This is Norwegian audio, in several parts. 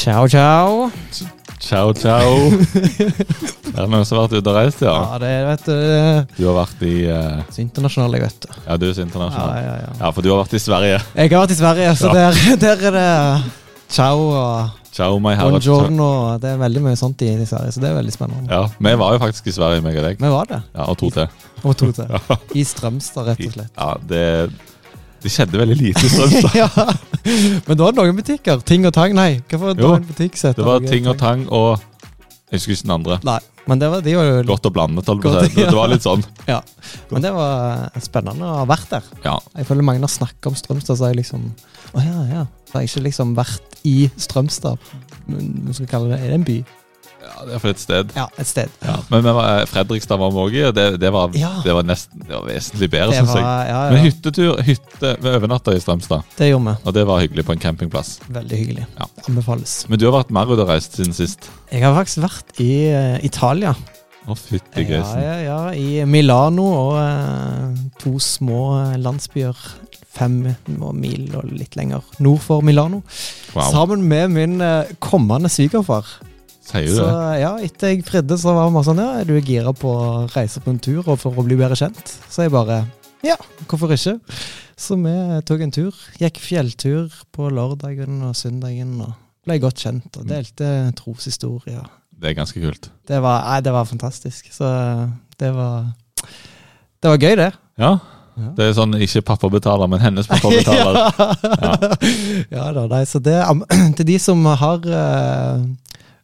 Ciao, ciao. Ciao, ciao. er det noen som har vært ute og reist, ja? Ja, det er, vet du, det er Du har vært i uh... så internasjonal, jeg, vet du. Ja, du er så Ja, internasjonal. ja, ja. Ja, for du har vært i Sverige. Jeg har vært i Sverige, så Ja. der, der er det ciao og Ciao, my buongiorno. Det er veldig mye sånt i, i Sverige, så det er veldig spennende. Ja, Vi var jo faktisk i Sverige, meg og deg. Vi var det. Ja, Og to til. Og to til. I Strømstad, rett og slett. ja det, det skjedde veldig lite i Strømstad. ja. Men da var det noen butikker. Ting og tang. Nei, hva for det Jo, var en butikk som Det var ting og tang og Jeg husker ikke den andre. Nei, men det var, de var jo Godt og blandet, holdt på å si. Det, var litt sånn. Ja. Men det var spennende å ha vært der. Ja. Jeg føler mange har snakka om Strømstad, så jeg liksom Å ja, ja. Så har jeg ikke liksom vært i Strømstad. Men skal kalle det Er det en by? Ja, det er for et sted. Ja, et sted. Ja. Men vi var, Fredrikstad var vi òg i, og det, det, var, Ja. det var nesten Det var vesentlig bedre, syns jeg. ja, Men hyttetur, hytte Vi overnatta i Strømstad, det gjorde vi. og det var hyggelig på en campingplass. Veldig hyggelig. Ja. Anbefales. Men du har vært mer ute og reist siden sist. Jeg har faktisk vært i uh, Italia. Å, fytti Ja, grisen. ja, ja, I Milano og uh, to små eh, landsbyer. Fem mil og litt lenger nord for Milano. Wow. Sammen med min eh, kommende svigerfar. Sier du Så det? ja, etter jeg fridde, så var vi sånn Ja, er du gira på å reise på en tur og for å bli bedre kjent? Så jeg bare Ja, hvorfor ikke? Så vi tok en tur. Gikk fjelltur på lørdagen og søndagen og ble godt kjent og delte troshistorier. Det er ganske kult. Det var, nei, det var fantastisk. Så det var Det var gøy, det. Ja. Ja. Det er sånn ikke pappa betaler, men hennes pappa betaler. ja. ja da, nei, så det Til de som har eh,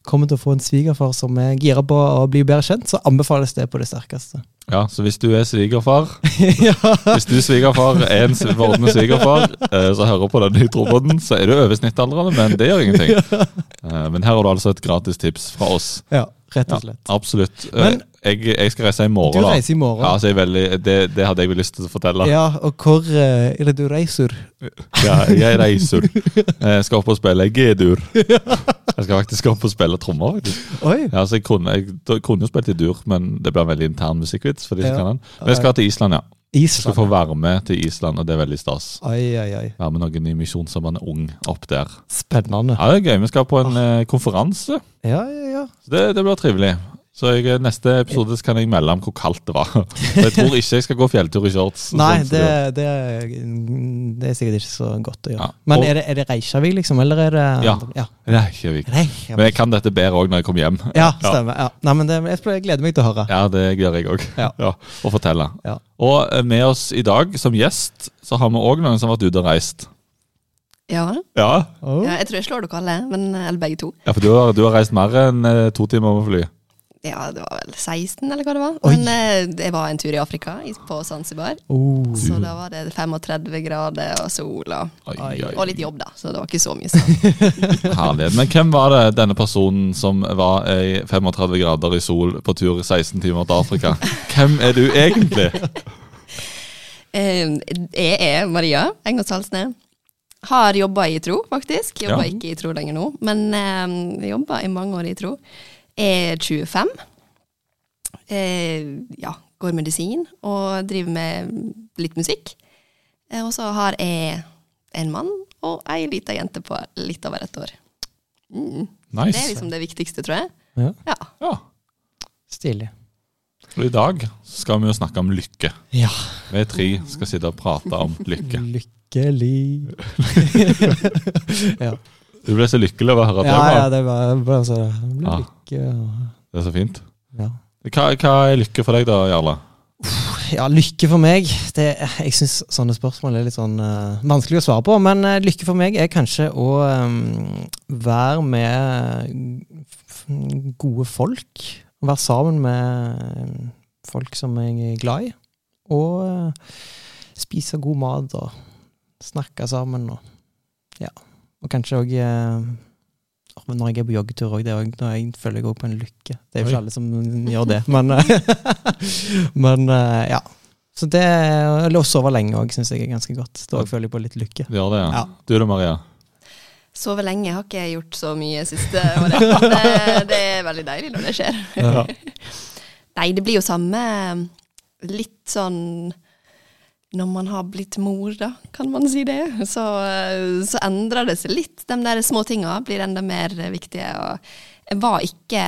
kommet til å få en svigerfar som er gira på å bli bedre kjent, så anbefales det på det sterkeste. Ja, Så hvis du er svigerfar, ja. hvis du svigerfar er en vordende svigerfar eh, som hører på den nytrobåten, så er du over snittalderen, men det gjør ingenting. Eh, Men her har du altså et gratis tips fra oss. ja, rett og slett. absolutt. Eh, Men- jeg, jeg skal reise i morgen, Du reiser i morgen. Ja, så jeg er veldig, det, det hadde jeg vel lyst til å fortelle. Ja, og hvor eh, er det du reiser? Ja, jeg reiser. Jeg skal opp og spille G-dur. Jeg skal faktisk opp og spille trommer. faktisk. Oi! Ja, så jeg kunne, jeg, da kunne jo spilt i dur, men det blir en veldig intern musikkvits. for de som Ja. kan den. Men jeg skal til Island, ja. Jeg skal få være med til Island, og det er veldig stas. Oi, oi, oi. Være med noen i Misjonssambandet Ung opp der. Spennende. Ja, det er gøy. Vi skal på en eh, konferanse, Ja, ja, ja. så det, det blir trivelig. Så jeg, eh, neste episode så kan jeg melde om hvor kaldt det var. Så jeg tror ikke jeg skal gå fjelltur i shorts. Nei, sånt, så det, er, det er sikkert ikke så godt å gjøre. Ja, Men og- er det, er det Reykjavik, liksom? Eller er det Ja. ja. Reykjavik. Men jeg kan dette bedre òg når jeg kommer hjem. Ja, stemmer. Ja. Nei, men det, jeg jeg gleder meg til å høre. Ja, det gjør jeg òg. Ja. Ja, og fortelle. Ja. Og eh, med oss i dag som gjest så har vi òg noen som har vært ute og reist. Ja. Ja, Oh. ja, jeg tror jeg slår dere alle, men, eller begge to. ja for du har, du har reist mer enn eh, to timer med fly. Ja, det var vel 16, eller hva det var. Oi. Men eh, det var en tur i Afrika, på Zanzibar. Oh. Så da var det 35 grader og sol og, Oi, Oi. oi, og litt jobb, da. Så det var ikke så mye sånn. Herlighet. Men hvem var det denne personen som var i 35 grader i sol på tur 16 timer til Afrika? Hvem er du egentlig? Eh, Jeg er Maria Engås Halsne. Har jobba i Tro, faktisk. Jobber Ja. ikke i Tro lenger nå, men eh, jobba i mange år i Tro. Er 25. Eh, ja, går medisin og driver med litt musikk. Eh, og så har jeg en mann og ei lita jente på litt over et år. Mm. Det er liksom det viktigste, tror jeg. Ja. Ja. Ja. Stilig. Og I dag skal vi jo snakke om lykke. Ja. Vi tre skal sitte og prate om lykke. Lykkelig ja. Du ble så lykkelig over å høre ja, ja, det var bare så jeg ble Ja. Lykke Det er så fint. ja. Hva, hva er lykke for deg da, Jarle? Ja, lykke for meg det, Jeg syns sånne spørsmål er litt sånn uh, vanskelig å svare på. Men uh, lykke for meg er kanskje å um, være med gode folk. Være sammen med folk som jeg er glad i. Og uh, spise god mat og snakke sammen og Ja. Og kanskje òg når jeg er på joggetur òg, jeg føler jeg òg på en lykke. Det er jo ikke alle som gjør det, men eh, Men eh, ja. Så det Eller å sove lenge òg syns jeg er ganske godt. Da føler jeg på litt lykke. Gjør det, ja. Ja. Du da, Maria? Sove lenge har ikke jeg gjort så mye siste året. Det, det er veldig deilig når det skjer. Ja. Nei, det blir jo samme Litt sånn når man har blitt mor, da, kan man si det, så, eh, så endrer det seg litt. De der små tinga blir enda mer viktige. Og jeg var ikke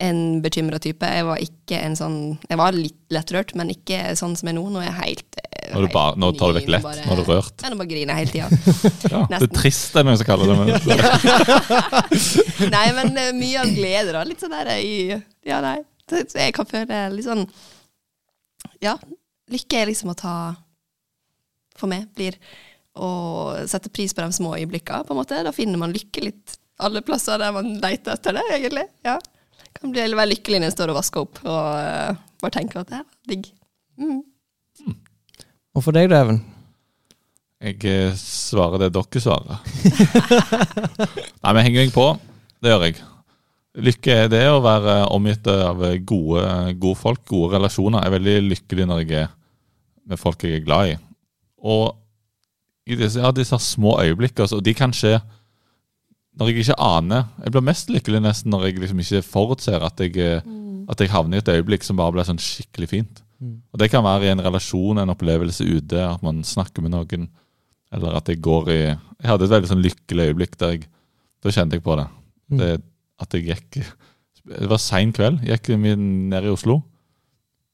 en bekymra type. Jeg var ikke en sånn Jeg var litt lettrørt, men ikke sånn som jeg er nå. Nå er jeg helt helt Nå, er du bare, nå tar du vekk lett? lett. bare- Nå er du rørt. Ja, nå bare griner jeg hele tida. Ja, det er trist, er noen som kaller det. Men, Nei, men eh, mye av glede, da. Litt sånn der i Ja, nei. Så jeg kan føle litt sånn Ja, lykke er liksom å ta For meg blir å sette pris på de små øyeblikkene, på en måte. Da finner man lykke litt alle plasser der man leter etter det, egentlig. Ja. Kan bli være lykkelig når en står og vasker opp og uh, bare tenker at det er var digg. Mm. Og for deg, da, Even? Jeg eh, svarer det dere svarer. Nei, men henger jeg på? Det gjør jeg. Lykke er det å være omgitt av gode, gode folk, gode relasjoner. Jeg er veldig lykkelig når jeg er med folk jeg er glad i. Og i disse, ja, disse små øyeblikkene, altså, de kan skje når jeg ikke aner. Jeg blir mest lykkelig nesten når jeg liksom ikke forutser at jeg, mm. at jeg havner i et øyeblikk som bare blir sånn skikkelig fint. Og Det kan være i en relasjon, en opplevelse ute, at man snakker med noen. Eller at jeg går i Jeg hadde et veldig sånn lykkelig øyeblikk der jeg Da kjente jeg på det. det at jeg gikk Det var sein kveld. Jeg gikk ned i Oslo.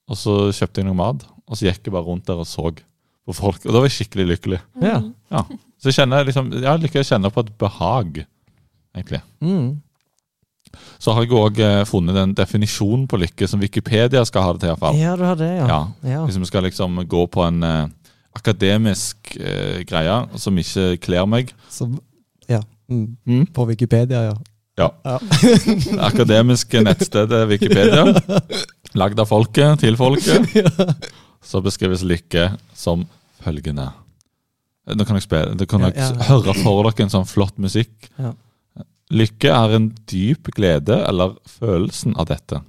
Og så kjøpte jeg noe mat. Og så gikk jeg bare rundt der og så på folk. Og da var jeg skikkelig lykkelig. Ja. Ja. Så jeg kjenner liksom Ja, liker å kjenner på et behag, egentlig. Mm. Så har jeg òg funnet en definisjon på lykke som Wikipedia skal ha det til, iallfall. ja, du har det, ja. Ja. Hvis vi skal liksom gå på en uh, akademisk uh, greie som ikke kler meg. Så, ja. Mm. Mm. På Wikipedia, ja. Ja. Ja. Akademiske nettstedet Wikipedia. Lagd av folket, til folket. Så beskrives lykke som følgende. Nå kan dere, Ja, ja. høre for dere en sånn flott musikk. Ja. Lykke er en dyp glede eller følelsen av dette.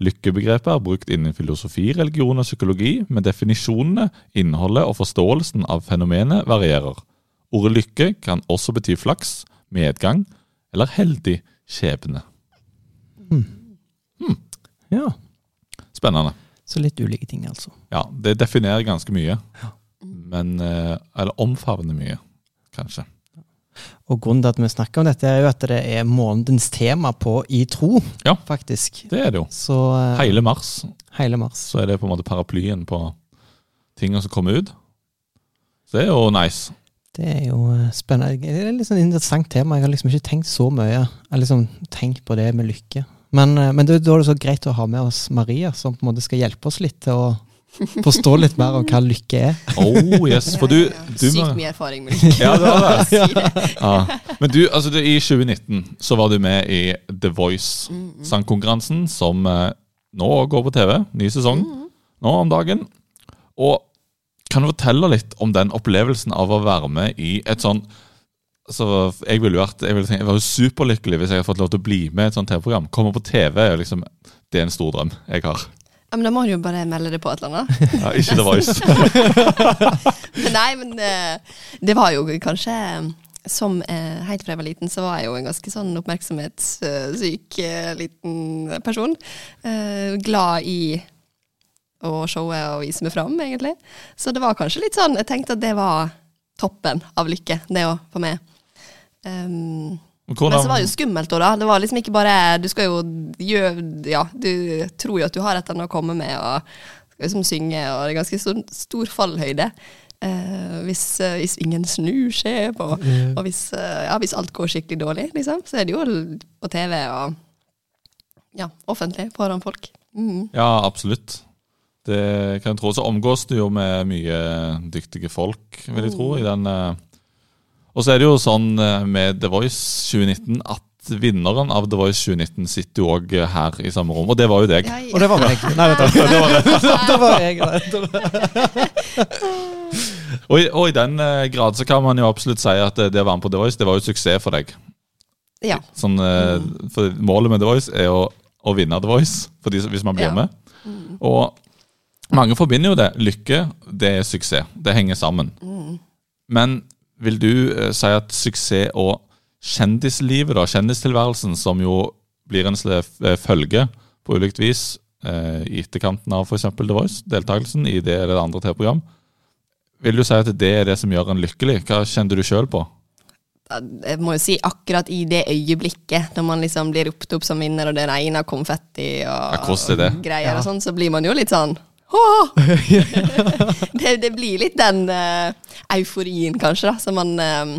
Lykkebegrepet er brukt innen filosofi, religion og psykologi, men definisjonene, innholdet og forståelsen av fenomenet varierer. Ordet lykke kan også bety flaks, medgang eller heldig skjebne. ja. Spennende. Så litt ulike ting, altså. Ja, det definerer ganske mye. Men eh, Eller omfavner mye, kanskje. Og grunnen til at vi snakker om dette, er jo at det er månedens tema på I tro, Ja. faktisk. Det er det jo. Så eh, Hele mars hele mars. så er det på en måte paraplyen på tingene som kommer ut. Så det er jo nice. Det er jo eh, spennende. Det er et litt sånn interessant tema. Jeg har liksom ikke tenkt så mye. Jeg har liksom tenkt på det med lykke. Men, eh, men det, da er det så greit å ha med oss Maria, som på en måte skal hjelpe oss litt til å forstå litt mer om hva lykke er. Oh yes, for du, du Sykt mye erfaring med lykke. Ja, det var det. Ja. Men du, altså det, i 2019 så var du med i The Voice, sangkonkurransen som eh, nå går på TV. Ny sesong nå om dagen. Og kan du fortelle litt om den opplevelsen av å være med i et sånn så jeg ville vært, jeg, ville tenkt, jeg var jo superlykkelig hvis jeg hadde fått lov til å bli med i et sånt TV-program. Komme på TV er liksom, det er en stor drøm jeg har. Ja, men da må du jo bare melde det på et eller annet. Ja, ikke The Voice. Nei, men det, det var jo kanskje Som eh, helt fra jeg var liten, så var jeg jo en ganske sånn oppmerksomhetssyk eh, liten person. Eh, glad i å showe og vise meg fram, egentlig. Så det var kanskje litt sånn Jeg tenkte at det var toppen av lykke, det òg, for meg. Um, Hvordan- men så var det jo skummelt òg, da. Det var liksom ikke bare Du skal jo gjøre Ja, du tror jo at du har et eller annet å komme med, og skal liksom synge, og det er ganske stor, stor fallhøyde. Eh, hvis, eh, hvis ingen snur seg, på, og hvis, eh, ja, hvis alt går skikkelig dårlig, liksom, så er det jo på TV og ja, offentlig foran folk. Mm. Ja, absolutt. Det kan jeg tro. Så omgås du jo med mye dyktige folk, vil jeg tro. i den... eh, Og så er det jo sånn eh, med The Voice 2019 at vinneren av The Voice 2019 sitter jo òg her i samme rom, og det var jo deg. Ja, Og det var meg. Nei, vet du. Det var, det var jeg. Det Og i, og i den eh, grad så kan man jo absolutt si at det, å være med på The Voice, det var jo suksess for deg. ja. Sånn, eh, for Målet med The Voice er å, å vinne The Voice, for de, som- hvis man blir Ja. med. Og mange forbinder jo det. Lykke, det er suksess. Det henger sammen. Men vil du eh, si at suksess og kjendislivet, da, kjendistilværelsen, som jo blir en slags eh, følge på ulikt vis eh, i etterkanten av f.eks. The Voice, deltakelsen i det eller det andre TV-program, Vil du si at det er det som gjør en lykkelig? Hva kjenner du sjøl på? Jeg må jo si akkurat i det øyeblikket, når man liksom blir ropt opp som vinner, og det regner konfetti og, Ja, og greier Ja. og sånn, så blir man jo litt sånn! det, det blir litt den uh, euforien, kanskje, da, som man eh,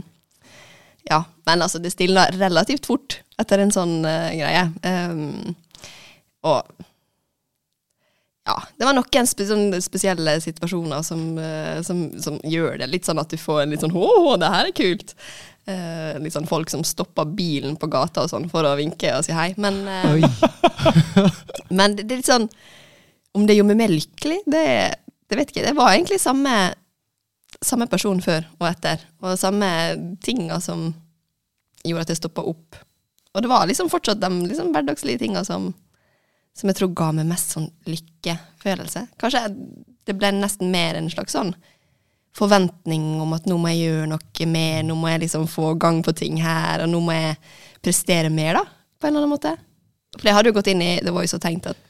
Ja, men altså, det stilna relativt fort etter en sånn uh, greie. Um, og ja, det var noen spe sånn spesielle situasjoner som, uh, som, som gjør det litt sånn at du får en litt sånn Å, det her er kult! Uh, litt sånn folk som stopper bilen på gata og sånn for å vinke og si hei. Men, men det, det er litt sånn Om det gjorde meg mer lykkelig, det, det vet ikke. Det var egentlig samme, samme person før og etter, og samme tinga som gjorde at jeg stoppa opp. Og det var liksom fortsatt de liksom hverdagslige tinga som, som jeg tror ga meg mest sånn lykkefølelse. Kanskje det ble nesten mer en slags sånn forventning om at nå må jeg gjøre noe mer, nå må jeg liksom få gang på ting her, og nå må jeg prestere mer, da, på en eller annen måte. For jeg hadde jo gått inn i The Voice og tenkt at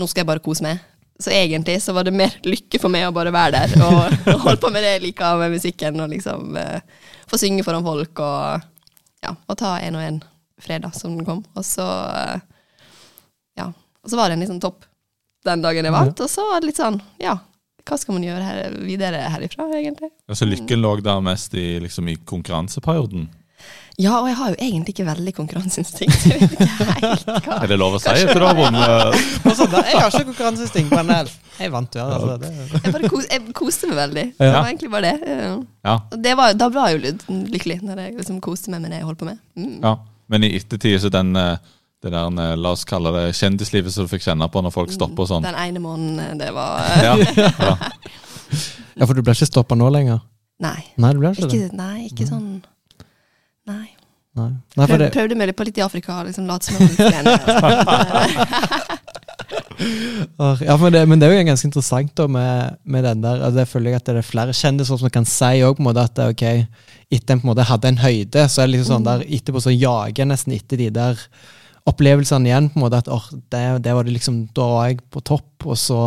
nå skal jeg bare kose meg. Så egentlig så var det mer lykke for meg å bare være der og, og holde på med det jeg liker med musikken, og liksom eh, få synge foran folk og ja, og ta en og en fredag som den kom. Og så eh, ja, og så var det en liksom topp den dagen jeg vant, og så var det litt sånn, ja, hva skal man gjøre her, videre herifra, egentlig? Ja, så Lykken lå der mest i, liksom, i konkurranseperioden. Ja, og jeg har jo egentlig ikke veldig konkurranseinstinkt. Jeg vet ikke helt hva. Er det lov å si etter å ha vunnet? Jeg har ikke konkurranseinstinkt, men jeg- vant jo. Altså, det, Jeg bare kos, jeg koste meg veldig. Ja. Det var egentlig bare det. Ja. Det var, da ble jeg jo lykkelig, når jeg liksom koste meg med det jeg holdt på med. Mm. ja. Men i ettertid så den eh, det der, eh, la oss kalle det kjendislivet som du fikk kjenne på når folk stopper og sånn. Den ene måneden, det var Ja, ja. ja, for du ble ikke stoppa nå lenger? Nei. Nei, du ble ikke, det? Nei, ikke sånn Nei. Nei, Nei for Prøvde, det prøvde med det på litt i Afrika, liksom lat som Ja, men det, men det er jo ganske interessant da med, med den der. Altså, jeg føler at det er flere kjendiser som kan si også, på en måte at ok, etter en på en måte hadde en høyde, så er det liksom sånn der etterpå så jager jeg nesten etter de der opplevelsene igjen. på en måte at or, det, det var det liksom, Da var jeg på topp, og så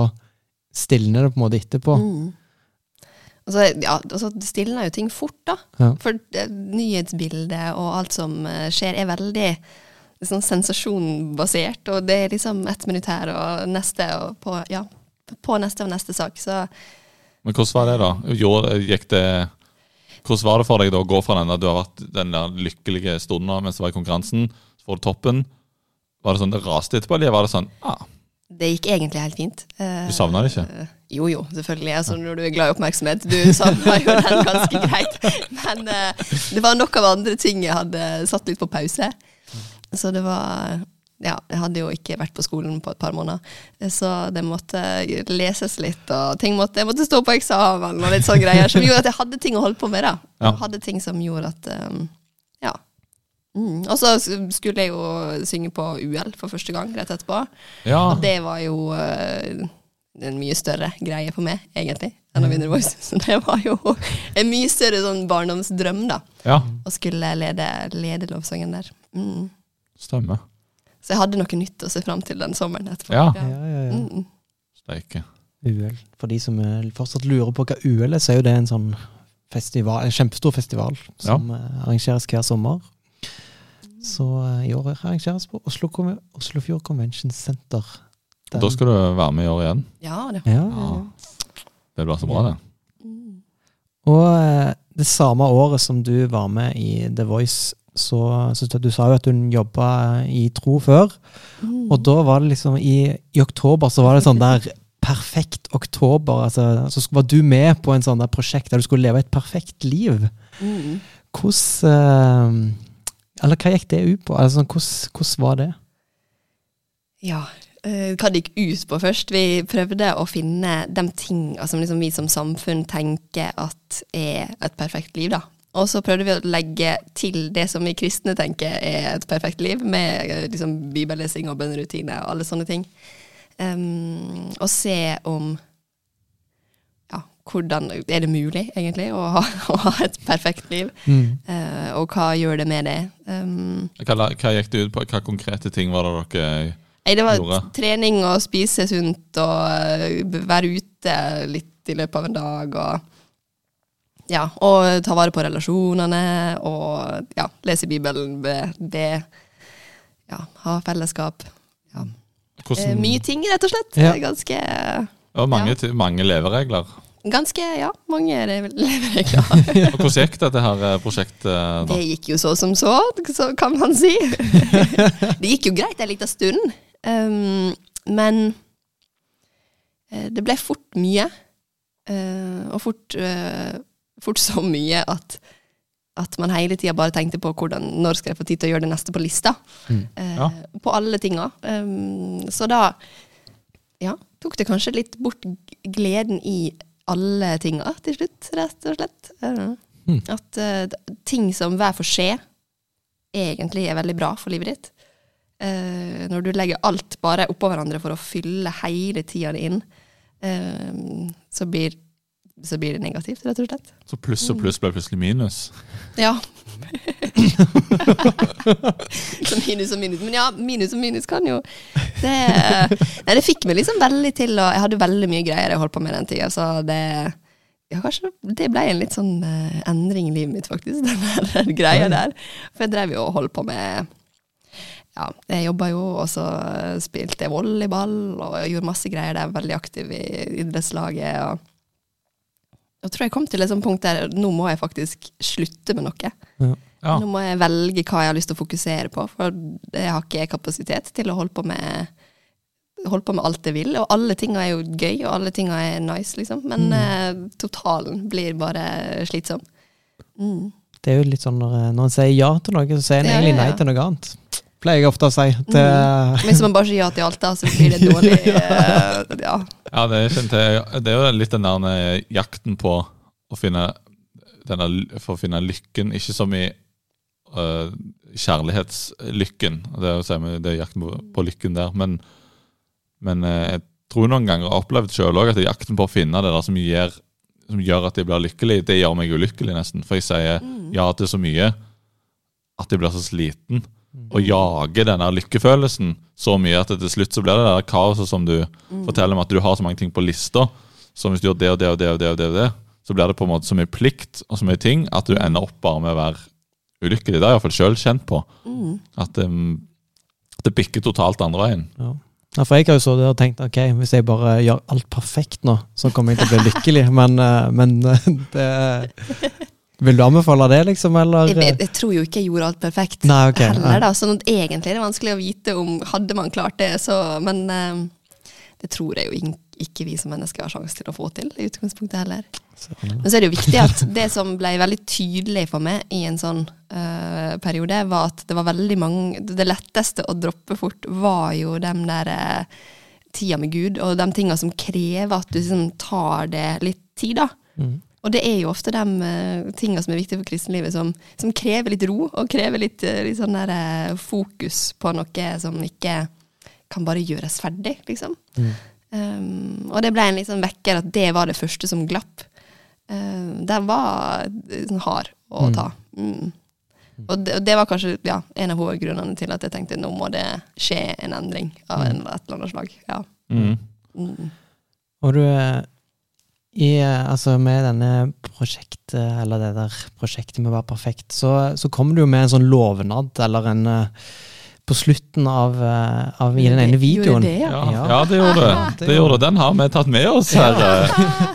stilner det på en måte etterpå. Mm. Og så, ja, og så stilner jo ting fort, da. Ja. For det, nyhetsbildet og alt som eh, skjer, er veldig sånn sensasjonbasert. Og det er liksom ett minutt her og neste, og på, ja, på neste og neste sak. Så Men hvordan var det, da? Gjorde, gikk det hvordan var det for deg da å gå fra den der du har vært den der lykkelige stunden mens du var i konkurransen, så får du toppen? Var det sånn det raste etterpå, eller var det sånn ah, det gikk egentlig helt fint. Eh, Du savna det ikke? eh, Jo, jo, selvfølgelig. Altså, når du er glad i oppmerksomhet. Du savna jo den ganske greit. Men eh, det var nok av andre ting jeg hadde satt litt på pause. Så det var Ja, jeg hadde jo ikke vært på skolen på et par måneder, så det måtte leses litt, og ting måtte, jeg måtte stå på eksamen og litt sånne greier, som gjorde at jeg hadde ting å holde på med. da. Ja. Hadde ting som gjorde at um, Ja. Mm. Og så skulle jeg jo synge på UL for første gang rett etterpå. Ja. Og det var jo uh, en mye større greie for meg, egentlig, enn å vinne Voice. Så det var jo en mye større sånn barndomsdrøm, da, ja. å skulle lede, lede lovsangen der. Mm. Stemmer. Så jeg hadde noe nytt å se fram til den sommeren etterpå. Ja. Ja, ja, ja. Mm. Steike. UL. For de som eh, fortsatt lurer på hva UL er, så er jo det en sånn festival, en kjempestor festival som ja. arrangeres hver sommer. Så eh, i år arrangeres på Oslo, Oslofjord Convention Center. Den- Da skal du være med i år igjen. Ja, det. ja, jeg. Det blir så bra, det. Mm. Og eh, det samme året som du var med i The Voice, så, så du sa jo at du jobba i Tro før. Mm. Og da var det liksom i, i oktober så var det sånn der perfekt oktober. Altså, så var du med på en sånn der prosjekt der du skulle leve et perfekt liv. Mm. Hvordan eh, Eller hva gikk det ut på? Altså, hvordan, hvordan var det? Ja. eh, hva det gikk ut på først. Vi prøvde å finne de tinga som liksom vi som samfunn tenker at er et perfekt liv, da. Og så prøvde vi å legge til det som vi kristne tenker er et perfekt liv, med eh, liksom bibellesing og bønnerutiner og alle sånne ting. Um, og se om hvordan Er det mulig, egentlig, å ha, å ha et perfekt liv? Mm. Uh, og hva gjør det med det? Um, Hva, hva gikk det ut på? Hva konkrete ting var det dere Nei, det var Gjorde. trening og spise sunt og eh, være ute litt i løpet av en dag og ja, og ta vare på relasjonene, og ja, lese Bibelen, be, be ja, ha fellesskap. Ja. Eh, Hvordan, mye ting, rett og slett. Ja. Ganske, og mange, mange leveregler. Ganske, ja, mange er det veldig leveregler. Og hvordan gikk dette her eh, prosjektet? da? Det gikk jo så som så, så kan man si. det gikk jo greit en liten stund, um, men eh, det ble fort mye. Uh, og fort, uh, fort så mye at, at man hele tida bare tenkte på hvordan, når skal jeg få tid til å gjøre det neste på lista. Eh, Ja. På alle tinga. Um, så da ja, tok det kanskje litt bort gleden i alle tinga til slutt, rett og slett. Mm. At uh, ting som hver for seg egentlig er veldig bra for livet ditt. Uh, når du legger alt bare oppå hverandre for å fylle hele tida inn, uh, så, blir, så blir det negativt, rett og slett. Så pluss og pluss ble plutselig minus. Ja. så minus og minus. Men ja, minus og minus kan jo det, Nei, det fikk meg liksom veldig til å Jeg hadde veldig mye greier jeg holdt på med den tida, så det ja, kanskje det ble en litt sånn uh, endring i livet mitt, faktisk, den der greia der. For jeg drev jo og holdt på med Ja, jeg jobba jo, og så spilte jeg volleyball, og jeg gjorde masse greier der, veldig aktiv i idrettslaget. og jeg tror jeg kom til et sånt punkt der nå må jeg faktisk slutte med noe. Ja. Nå må jeg velge hva jeg har lyst til å fokusere på, for jeg har ikke kapasitet til å holde på med holde på med alt jeg vil, og alle tinga er jo gøy, og alle tinga er nice, liksom. Men eh, totalen blir bare slitsom. Mm. Det er jo litt sånn når, når en sier ja til noe, så sier en Ja, egentlig ja, nei til noe annet. Pleier jeg ofte å si. Til, Hvis man bare sier ja til alt, da, så blir det dårlig. eh, ja. Ja, det, er kjent, det er jo litt den der eh, jakten på å finne denne, For å finne lykken, ikke som i uh, kjærlighetslykken. Det er, si, det er jakten på, på lykken der. Men, men uh, jeg tror noen ganger jeg har opplevd sjøl òg at det er jakten på å finne det der som, gir, som gjør at jeg blir lykkelig, det gjør meg ulykkelig, nesten. For jeg sier ja til så mye at jeg blir så sliten. Og jager denne lykkefølelsen så mye at det til slutt så blir det der kaoset som du forteller om at du har så mange ting på lista. Så hvis du gjør det og det og det og det, og det, og det så blir det på en måte så mye plikt og så mye ting at du ender opp bare med å være ulykkelig. Det har jeg iallfall sjøl kjent på. Mm. At um, det bikker totalt andre veien. ja. Ja, for jeg har jo så det og tenkt ok, hvis jeg bare gjør alt perfekt nå, så kommer jeg til å bli lykkelig. Men, eh, men eh, det Vil du anbefale det, liksom, eller? Jeg, jeg tror jo ikke jeg gjorde alt perfekt Nei, okay, heller, da. Sånn at egentlig er det vanskelig å vite om hadde man klart det, så Men uh, det tror jeg jo ikke vi som mennesker har sjanse til å få til, i utgangspunktet heller. Men så er det jo viktig at det som ble veldig tydelig for meg i en sånn uh, periode, var at det var veldig mange Det letteste å droppe fort var jo de der uh, tida med Gud, og de tinga som krever at du liksom tar det litt tid, da. Mm. Og det er jo ofte de uh, tinga som er viktige for kristenlivet, som, som krever litt ro, og krever litt, eh, litt sånn der, eh, fokus på noe som ikke kan bare gjøres ferdig, liksom. Mm. Um, og det ble en liksom vekker at det var det første som glapp. Uh, den var eh, sånn hard å Mm. ta. Mm. Og, det, og det var kanskje ja, en av hovedgrunnene til at jeg tenkte nå må det skje en endring av en, et eller annet slag. Ja. Mm. Mm. Og du eh, i, eh, altså med denne prosjektet, eller det der prosjektet med å være perfekt, så, så kom du jo med en sånn lovnad, eller en eh, På slutten av, eh, av i den ene videoen. det, ja? Ja, Ja. det gjorde det. Det gjorde. Den har vi tatt med oss her.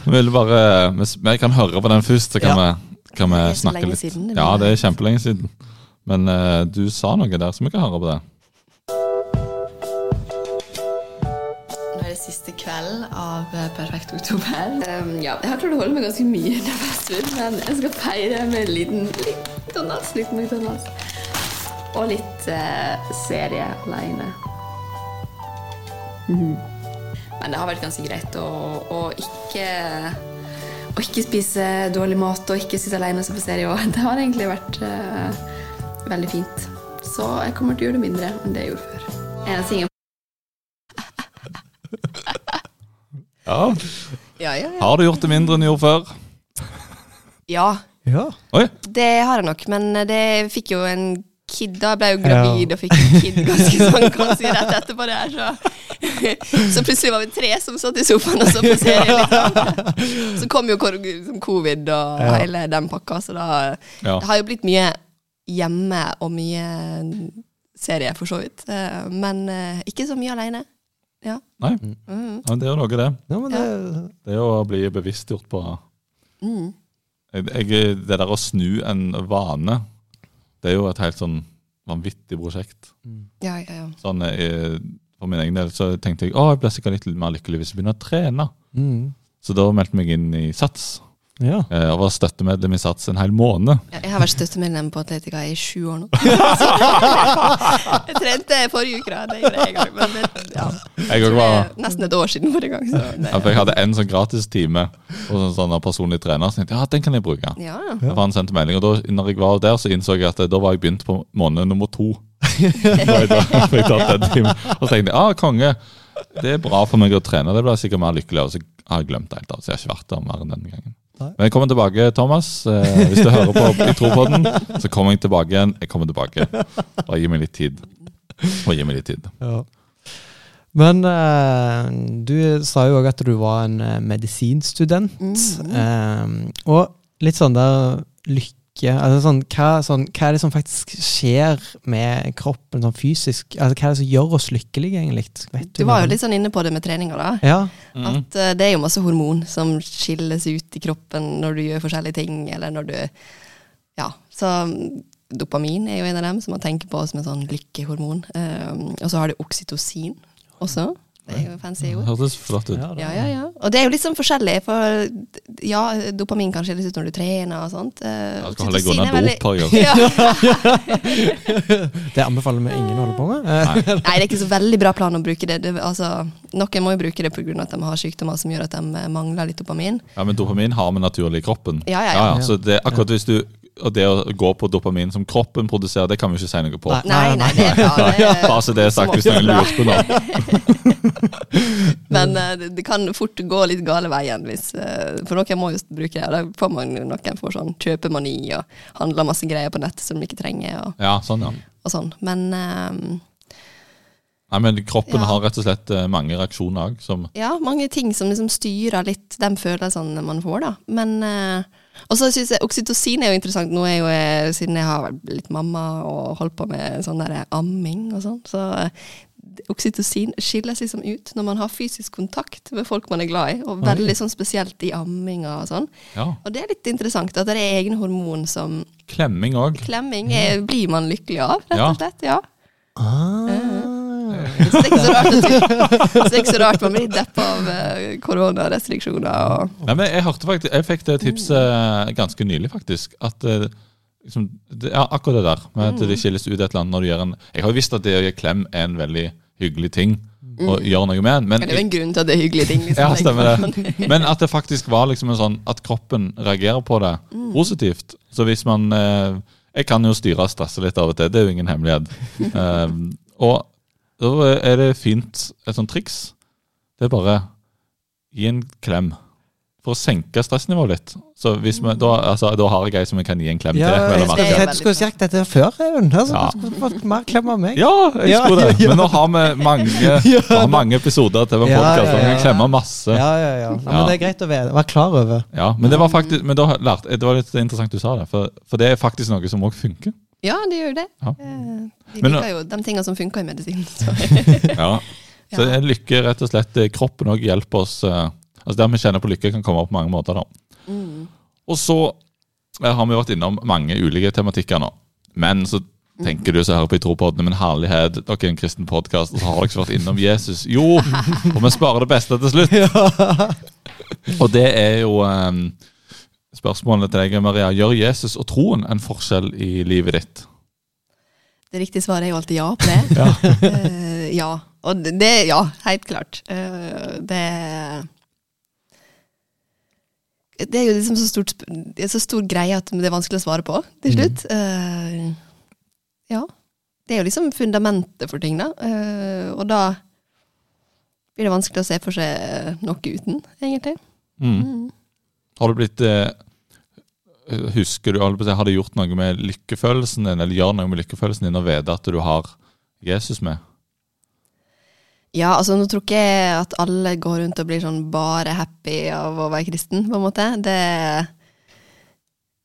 Vi bare, vi, kan høre på den først, så kan, Ja. vi, kan vi snakke litt. siden, Ja, det er kjempelenge siden. Men uh, du sa noe der, så vi kan høre på det. Siste kveld av eh, Perfekt oktober. Um, ja, jeg har klart å holde meg ganske mye nervøs, men jeg skal feire med en liten litt McDonald's. Litt McDonald's. Og litt uh, serie alene. Mm. Men det har vært ganske greit å, å ikke å ikke spise dårlig mat og ikke sitte alene og se på serie. òg. det har egentlig vært uh, veldig fint. Så jeg kommer til å gjøre det mindre enn det jeg gjorde før. En av tingene Ja. ja, ja, ja. Har du gjort det mindre enn du gjorde før? ja, Ja. Oi. Det har jeg nok, men det fikk jo en kid. Da ble jeg jo gravid og fikk en kid ganske sånn ganske rett etterpå det her, så Så plutselig var vi tre som satt i sofaen og så på serie. Liksom. Så kom jo liksom covid og hele den pakka, så da Ja. Det har jo blitt mye hjemme og mye serie, for så vidt. Eh, Men eh, ikke så mye aleine. Ja. Nei, Mm. ja, men det er jo noe, det. Ja, men det, Det er jo å bli bevisstgjort på Mm. jeg, jeg, Det der å snu en vane, det er jo et helt sånn vanvittig prosjekt. Ja, ja, ja. Sånn, jeg, For min egen del så tenkte jeg å, jeg blir sikkert litt mer lykkelig hvis jeg begynner å trene. mm. Så da meldte jeg meg inn i SATS. Ja. eh, Og var støttemedlem i SATS en hel måned. Ja, Jeg har vært støttemedlem på Atletica i sju år nå. jeg trente forrige uke, da. Det gjorde jeg en gang. Men det, ja. Jeg var, er nesten et år siden forrige gang. Så det, ja, for jeg hadde en sånn gratistime hos en sånn personlig trener. Så tenkte ja, den kan jeg bruke. ja. Jeg han sendte melding, og da når jeg var der, så innså jeg at eh, da var jeg begynt på måned nummer to. Jeg tatt en time Og så tenkte jeg ah, konge, det er bra for meg å trene. Det blir jeg sikkert mer lykkelig av. Så har jeg glemt det helt av, så jeg har ikke vært der mer enn denne gangen. Nei. Men jeg kommer tilbake, Thomas. Eh, hvis du hører på i den, så kommer jeg tilbake igjen. Jeg kommer tilbake. Bare gi meg litt tid. Og gi meg litt tid. Ja. Men eh, du sa jo òg at du var en eh, medisinstudent. Mhm. Eh, og litt sånn der lykke altså sånn, hva, sånn, hva er det som faktisk skjer med kroppen sånn fysisk? Altså, hva er det som gjør oss lykkelige, egentlig? Vet Du var jo litt sånn inne på det med treninga, da. Ja. At uh, det er jo masse hormon som skilles ut i kroppen når du gjør forskjellige ting, eller når du Ja. Så mm, dopamin er jo en av dem som man tenker på som en sånn lykkehormon. Um, og så har du oksytocin også. Det er jo fancy ord. Hørtes flott ut. Ja, Ja, ja. Og det er jo litt sånn forskjellig, for ja, dopamin kan skilles ut når du trener og sånt. Ja, Jeg skal holde deg unna er dop. Ja. Ja. Det anbefaler vi ingen å holde på med. Eh, Nei. Nei, det er ikke så veldig bra plan å bruke det. det altså, noen må jo bruke det pga. at de har sykdommer som gjør at de eh, mangler litt dopamin. Ja, Men dopamin har vi naturlig i kroppen. Ja, ja, ja. Så det, akkurat hvis du og det å gå på dopamin som kroppen produserer, det kan vi ikke si noe på. Nei. Nei, nei, det er bra. Det, Bare så det er sagt, hvis noen lurer på noe. men eh, det, kan fort gå litt gale veien, hvis, eh, for noen må jo bruke det. Og da får man noen får sånn kjøpemani og handler masse greier på nettet som de ikke trenger, og, Ja, sånn, ja. og sånn. Men eh, Nei, men kroppen Ja. har rett og slett mange reaksjoner òg, ja, mange ting som liksom styrer litt de følelsene man får, da. Men eh, Og så syns jeg oksytocin er jo interessant. Nå er jo jeg, siden jeg har vært blitt mamma og holdt på med sånn der amming og sånn, så oksytocin skiller skilles liksom ut når man har fysisk kontakt med folk man er glad i, og veldig sånn spesielt i amminga og sånn. Ja. Og det er litt interessant at det er egne hormon som Klemming òg. klemming er, blir man lykkelig av, rett og slett. Ja. Ah. Så det er ikke så rart, at du, så ikke så rart man blir deppa av eh, koronarestriksjoner og Nei, men jeg hørte faktisk, jeg fikk det tipset eh, ganske nylig, faktisk. At eh, liksom, det, ja, akkurat det der med at det skilles ut et eller annet når du gjør en Jeg har jo visst at det å gi klem er en veldig hyggelig ting å gjøre noe med, men Det er jo en grunn til at det er hyggelige ting. Liksom, Ja, stemmer det. Men at det faktisk var liksom en sånn at kroppen reagerer på det positivt. Så hvis man eh, Jeg kan jo styre og stresse litt av og til, det er jo ingen hemmelighet. um, og da er det fint et sånt triks. Det er bare gi en klem. For å senke stressnivået litt. Så hvis vi, da, altså, da har jeg ei som jeg kan gi en klem Ja, til. Jeg, jeg, jeg du skulle sagt dette før, Even. Altså, Ja. Du skulle fått mer klem av meg. Ja, jeg Ja, skulle det. ja. Men nå har vi mange, har mange episoder til Ja, podkast, vi kan klemme masse. Ja, ja, ja. Men det er greit å være, klar over. Ja, men det var faktisk Men da det var litt interessant du sa det, for, for det er faktisk noe som òg funker. Ja, det gjør det. Ja. De Vi Men liker jo de tingene som funker i medisin. Så. Ja. Så lykke rett og slett eh, Kroppen òg hjelper oss eh, Altså Det vi kjenner på lykke, kan komme opp på mange måter. da Mm. Og så eh, har vi vært innom mange ulike tematikker nå. Men så tenker du så her på i Tropodden, men herlighet, dere er en kristen podkast, og så har dere ikke vært innom Jesus. Jo! Og vi sparer det beste til slutt. Og det er jo eh, spørsmålet til deg, Maria. Gjør Jesus og troen en forskjell i livet ditt? Det riktige svaret er jo alltid ja på det. Ja. Uh, ja. Og det, Ja, helt klart. Uh, det Det er jo liksom så, stort, det er så stor greie at det er vanskelig å svare på til slutt. Eh, ja. Det er jo liksom fundamentet for ting, da. Uh, og da blir det vanskelig å se for seg noe uten, egentlig. Mm. Mm. Har du blitt eh, Husker du, Har det gjort noe med lykkefølelsen din, eller gjør noe med lykkefølelsen din å vite at du har Jesus med? Ja, altså nå tror ikke jeg at alle går rundt og blir sånn bare happy av å være kristen, på en måte. Det,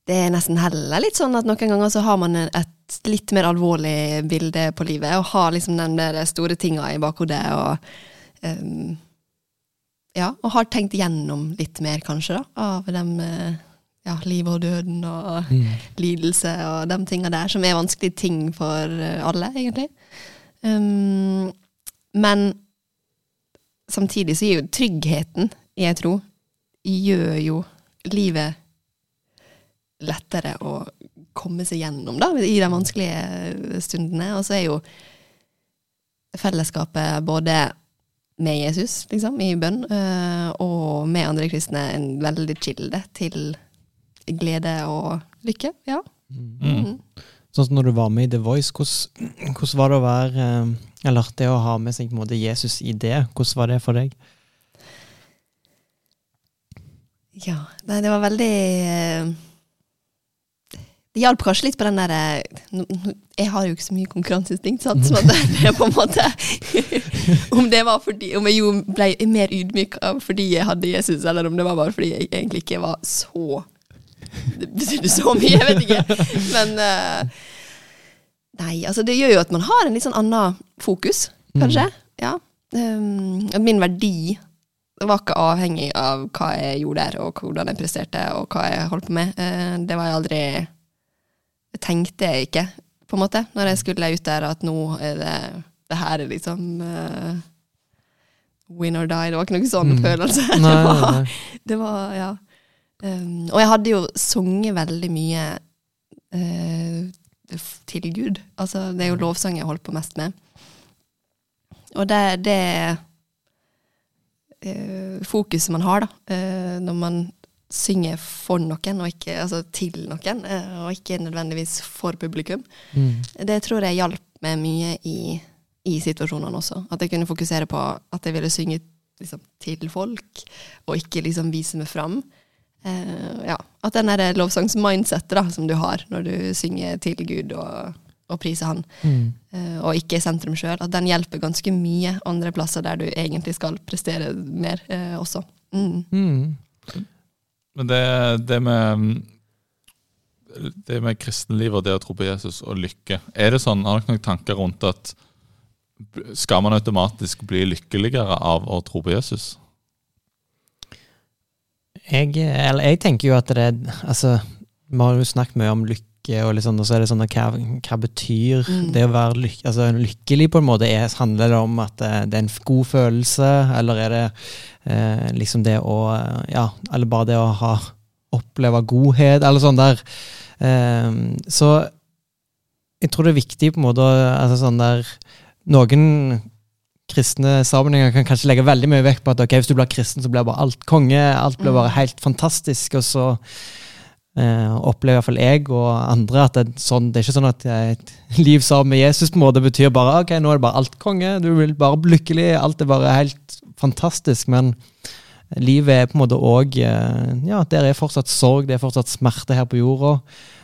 det er nesten heller litt sånn at noen ganger så har man et litt mer alvorlig bilde på livet, og har liksom der store tinga i bakhodet, og um, ja, og har tenkt gjennom litt mer, kanskje, da, av dem ja, livet og døden og mm. lidelse og de tinga der, som er vanskelige ting for alle, egentlig. Um, men samtidig så gir jo tryggheten, jeg tror, gjør jo livet lettere å komme seg gjennom da, i de vanskelige stundene. Og så er jo fellesskapet både med Jesus, liksom, i bønn, eh, og med andre kristne en veldig kilde til glede og lykke. Ja. Mm. Mm. Sånn som når du var med i The Voice, hvordan, hvordan var det å være eh, Eller det å ha med seg måte Jesus i det, hvordan var det for deg? Ja, nei, det var veldig eh, det hjalp kanskje litt på den derre Jeg har jo ikke så mye konkurranseinstinkt, sant, så det, er på en måte Om det var fordi Om jeg jo ble mer ydmyk fordi jeg hadde Jesus, eller om det var bare fordi jeg egentlig ikke var så Det betydde så mye, jeg vet ikke. Men uh, Nei, altså det gjør jo at man har en litt sånn annen fokus, kanskje. Mm. Ja. Um, min verdi var ikke avhengig av hva jeg gjorde der, og hvordan jeg presterte, og hva jeg holdt på med. Uh, det var jeg aldri tenkte jeg ikke, på en måte, når jeg skulle ut der, at nå er det Det her er liksom uh, win or die. Det var ikke noen sånn mm. følelse. Nei, det, var, nei, nei. det var, ja. Um, og jeg hadde jo sunget veldig mye uh, til Gud. Altså, det er jo lovsang jeg holdt på mest med. Og det, det uh, fokuset man har, da, når man synger for noen, og ikke, altså til noen, og ikke nødvendigvis for publikum. Mm. Det tror jeg hjalp meg mye i, i, situasjonene også. At jeg kunne fokusere på at jeg ville synge liksom, til folk, og ikke liksom vise meg fram. Uh, ja. At den derre lovsangsmindsetet som du har når du synger til Gud og, og priser Han, mm. uh, og ikke i sentrum sjøl, at den hjelper ganske mye andre plasser der du egentlig skal prestere mer uh, også. Mm. Mm. Men det, det med det med kristenlivet og det å tro på Jesus og lykke, er det sånn, har dere noen tanker rundt at skal man automatisk bli lykkeligere av å tro på Jesus? Jeg, eller jeg tenker jo at det Altså, vi har jo snakket mye om lykke og, liksom, og så er det sånn hva, hva betyr mm. det å være lyk, altså, lykkelig, på en måte? Er, handler det om at det, det er en god følelse, eller er det eh, liksom det å Ja, eller bare det å ha oppleve godhet, eller sånn der. Eh, så jeg tror det er viktig på en måte altså sånn der Noen kristne sammenhenger kan kanskje legge veldig mye vekt på at ok, hvis du blir kristen, så blir bare alt konge, alt blir mm. bare helt fantastisk, og så eh, opplever iallfall jeg og andre at det, sånn, det er ikke sånn at et liv sammen med Jesus på en måte betyr bare ok, nå er det bare alt konge, du vil bare bli lykkelig, alt er bare helt fantastisk. Men livet er på en måte òg uh, Ja, der er fortsatt sorg, det er fortsatt smerte her på jorda.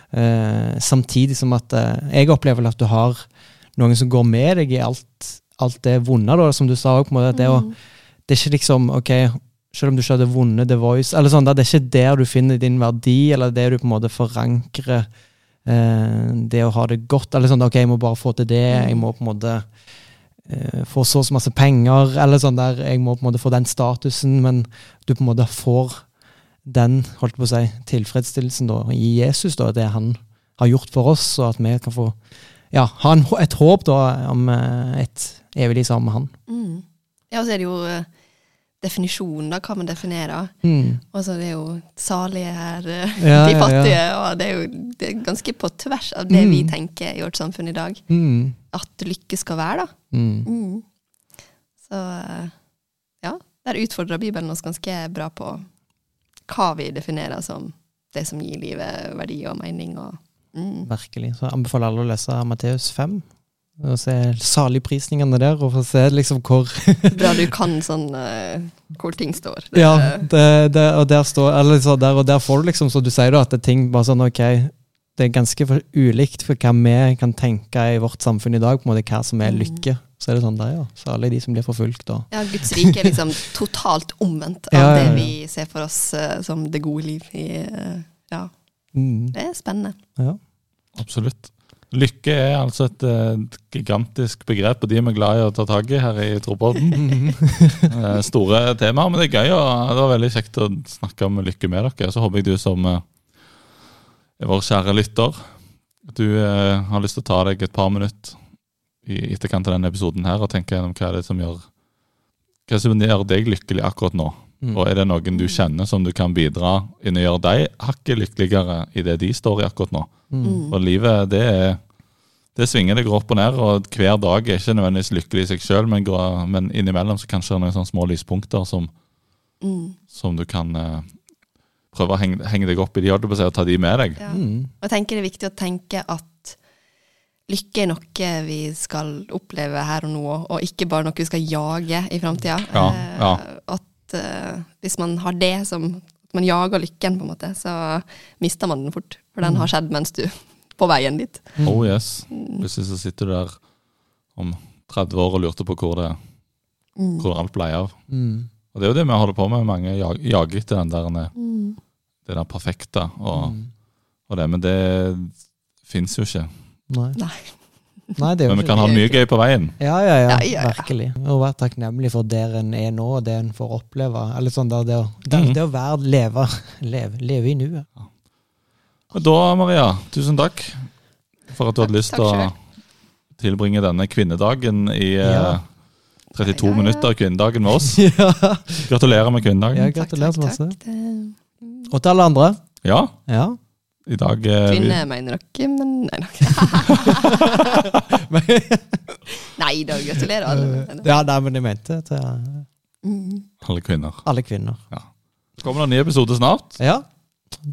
Eh, samtidig som at jeg opplever at du har noen som går med deg i alt, alt det vonde, da, som du sa òg. Det, mm. det er ikke liksom ok, selv om du ikke hadde vunnet The Voice. eller sånn, Det er ikke der du finner din verdi, eller det du på en måte forankrer eh, det å ha det godt. eller sånn, ok, Jeg må bare få til det. Jeg må på en måte eh, få så og så masse penger. eller sånn der, Jeg må på en måte få den statusen. Men du på en måte får den holdt på å si, tilfredsstillelsen da, i Jesus, da, det han har gjort for oss, og at vi kan få ja, ha en, et håp da, om eh, et evig liv sammen med han. Mm. Ja, og så er det jo eh, definisjonen, da, hva man definerer. Mm. Og så det er jo salige her, eh, ja, de fattige, ja, ja. og det er jo det er ganske på tvers av det mm. vi tenker i vårt samfunn i dag. Mm. At lykke skal være, da. Mm. Mm. Så ja, der utfordrer Bibelen oss ganske bra på hva vi definerer som det som gir livet verdi og mening. Og, mm. Virkelig. Så jeg anbefaler alle å lese Matteus 5. Og se saligprisningene der, og få se liksom hvor Bra du kan sånn uh, hvor ting står. Det- Ja, det, det, og der står Eller så der, og der får du liksom, så du sier da, at det ting bare sånn ok Det er ganske for ulikt for hva vi kan tenke i vårt samfunn i dag, på en måte hva som er Mm. lykke. Så er det sånn der, ja. Særlig de som blir forfulgt, og Ja, Guds rike er liksom totalt omvendt av Ja, ja, ja. det vi ser for oss uh, som det gode liv. I, uh, ja, mm, det er spennende. ja. Absolutt. Lykke er altså et et gigantisk begrep, og de er vi glad i å ta tak i her i Tropodden. Eh, Store temaer, men det er gøy, og det var veldig kjekt å snakke om lykke med dere. Så håper jeg du som eh, er vår kjære lytter, at du eh, har lyst til å ta deg et par minutter i etterkant av denne episoden her og tenke gjennom hva er det som gjør hva som gjør deg lykkelig akkurat nå. Mm. Og er det noen du kjenner som du kan bidra inn og gjøre deg hakket lykkeligere i det de står i akkurat nå? Mm. Og livet, det er det svinger, det går opp og ned, og hver dag er ikke nødvendigvis lykkelig i seg sjøl, men, men innimellom så kanskje det er noen sånne små lyspunkter som, Mm. som du kan eh, prøve å henge, henge deg opp i de, holdt på å si, og ta de med deg. Ja. Mm. Og jeg tenker det er viktig å tenke at lykke er noe vi skal oppleve her og nå, og ikke bare noe vi skal jage i framtida. Ja, ja. At eh, hvis man har det som at man jager lykken, på en måte, så mister man den fort. For den har skjedd mens du på veien dit. Oh yes. Plutselig så sitter du der om 30 år og lurte på hvor, det, Mm. hvor alt ble av. Mm. Og det er jo det vi holder på med. Mange jager etter den der, Mm. det der perfekte, og, Mm. og det, men det fins jo ikke. Nei. Nei. Nei, det er jo Men vi kan ha mye gøy på veien. Ja, ja, ja, Ja, ja, ja. virkelig. Og være takknemlig for der en er nå, og det en får oppleve. Eller sånn der, det, å, det, Mhm. det å være, leve, leve, leve i nuet. Og da, Maria, tusen takk for at du hadde lyst til å tilbringe denne kvinnedagen i eh, Ja. 32 Ja, ja, minutter, kvinnedagen med oss. ja. Gratulerer med kvinnedagen. ja, gratulerer så masse. Og til alle andre. Ja, Ja. I dag Kvinner vi, Kvinne mener dere, men nei, nei. nei da, gratulerer alle. Men, ja, nei, men jeg mente til mm. alle kvinner. alle kvinner. Ja. Så kommer det en ny episode snart. Ja.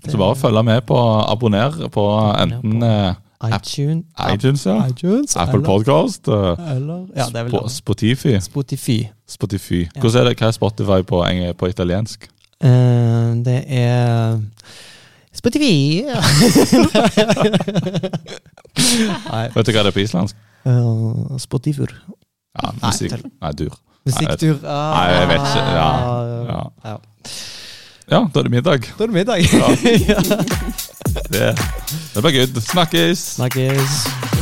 Så bare følg med på abonner på enten eh, iTunes, iTunes, ja. iTunes Apple eller, Podcast, eh, eller Ja, det er vel Spo- Spotify. Spotify. Spotify. Hvordan er det, Hva er Spotify på, på italiensk? Uh, det er Spotify. Nei. Vet du hva det er på islandsk? Uh, Spotifur. Ja, musikk. Nei, dur. Musikktur. Nei, jeg vet ikke. Ja, ja. ja. Ja, da er det middag. Da er det middag. Ja. ja. Det, det blir good. Snakkes! Snakkes.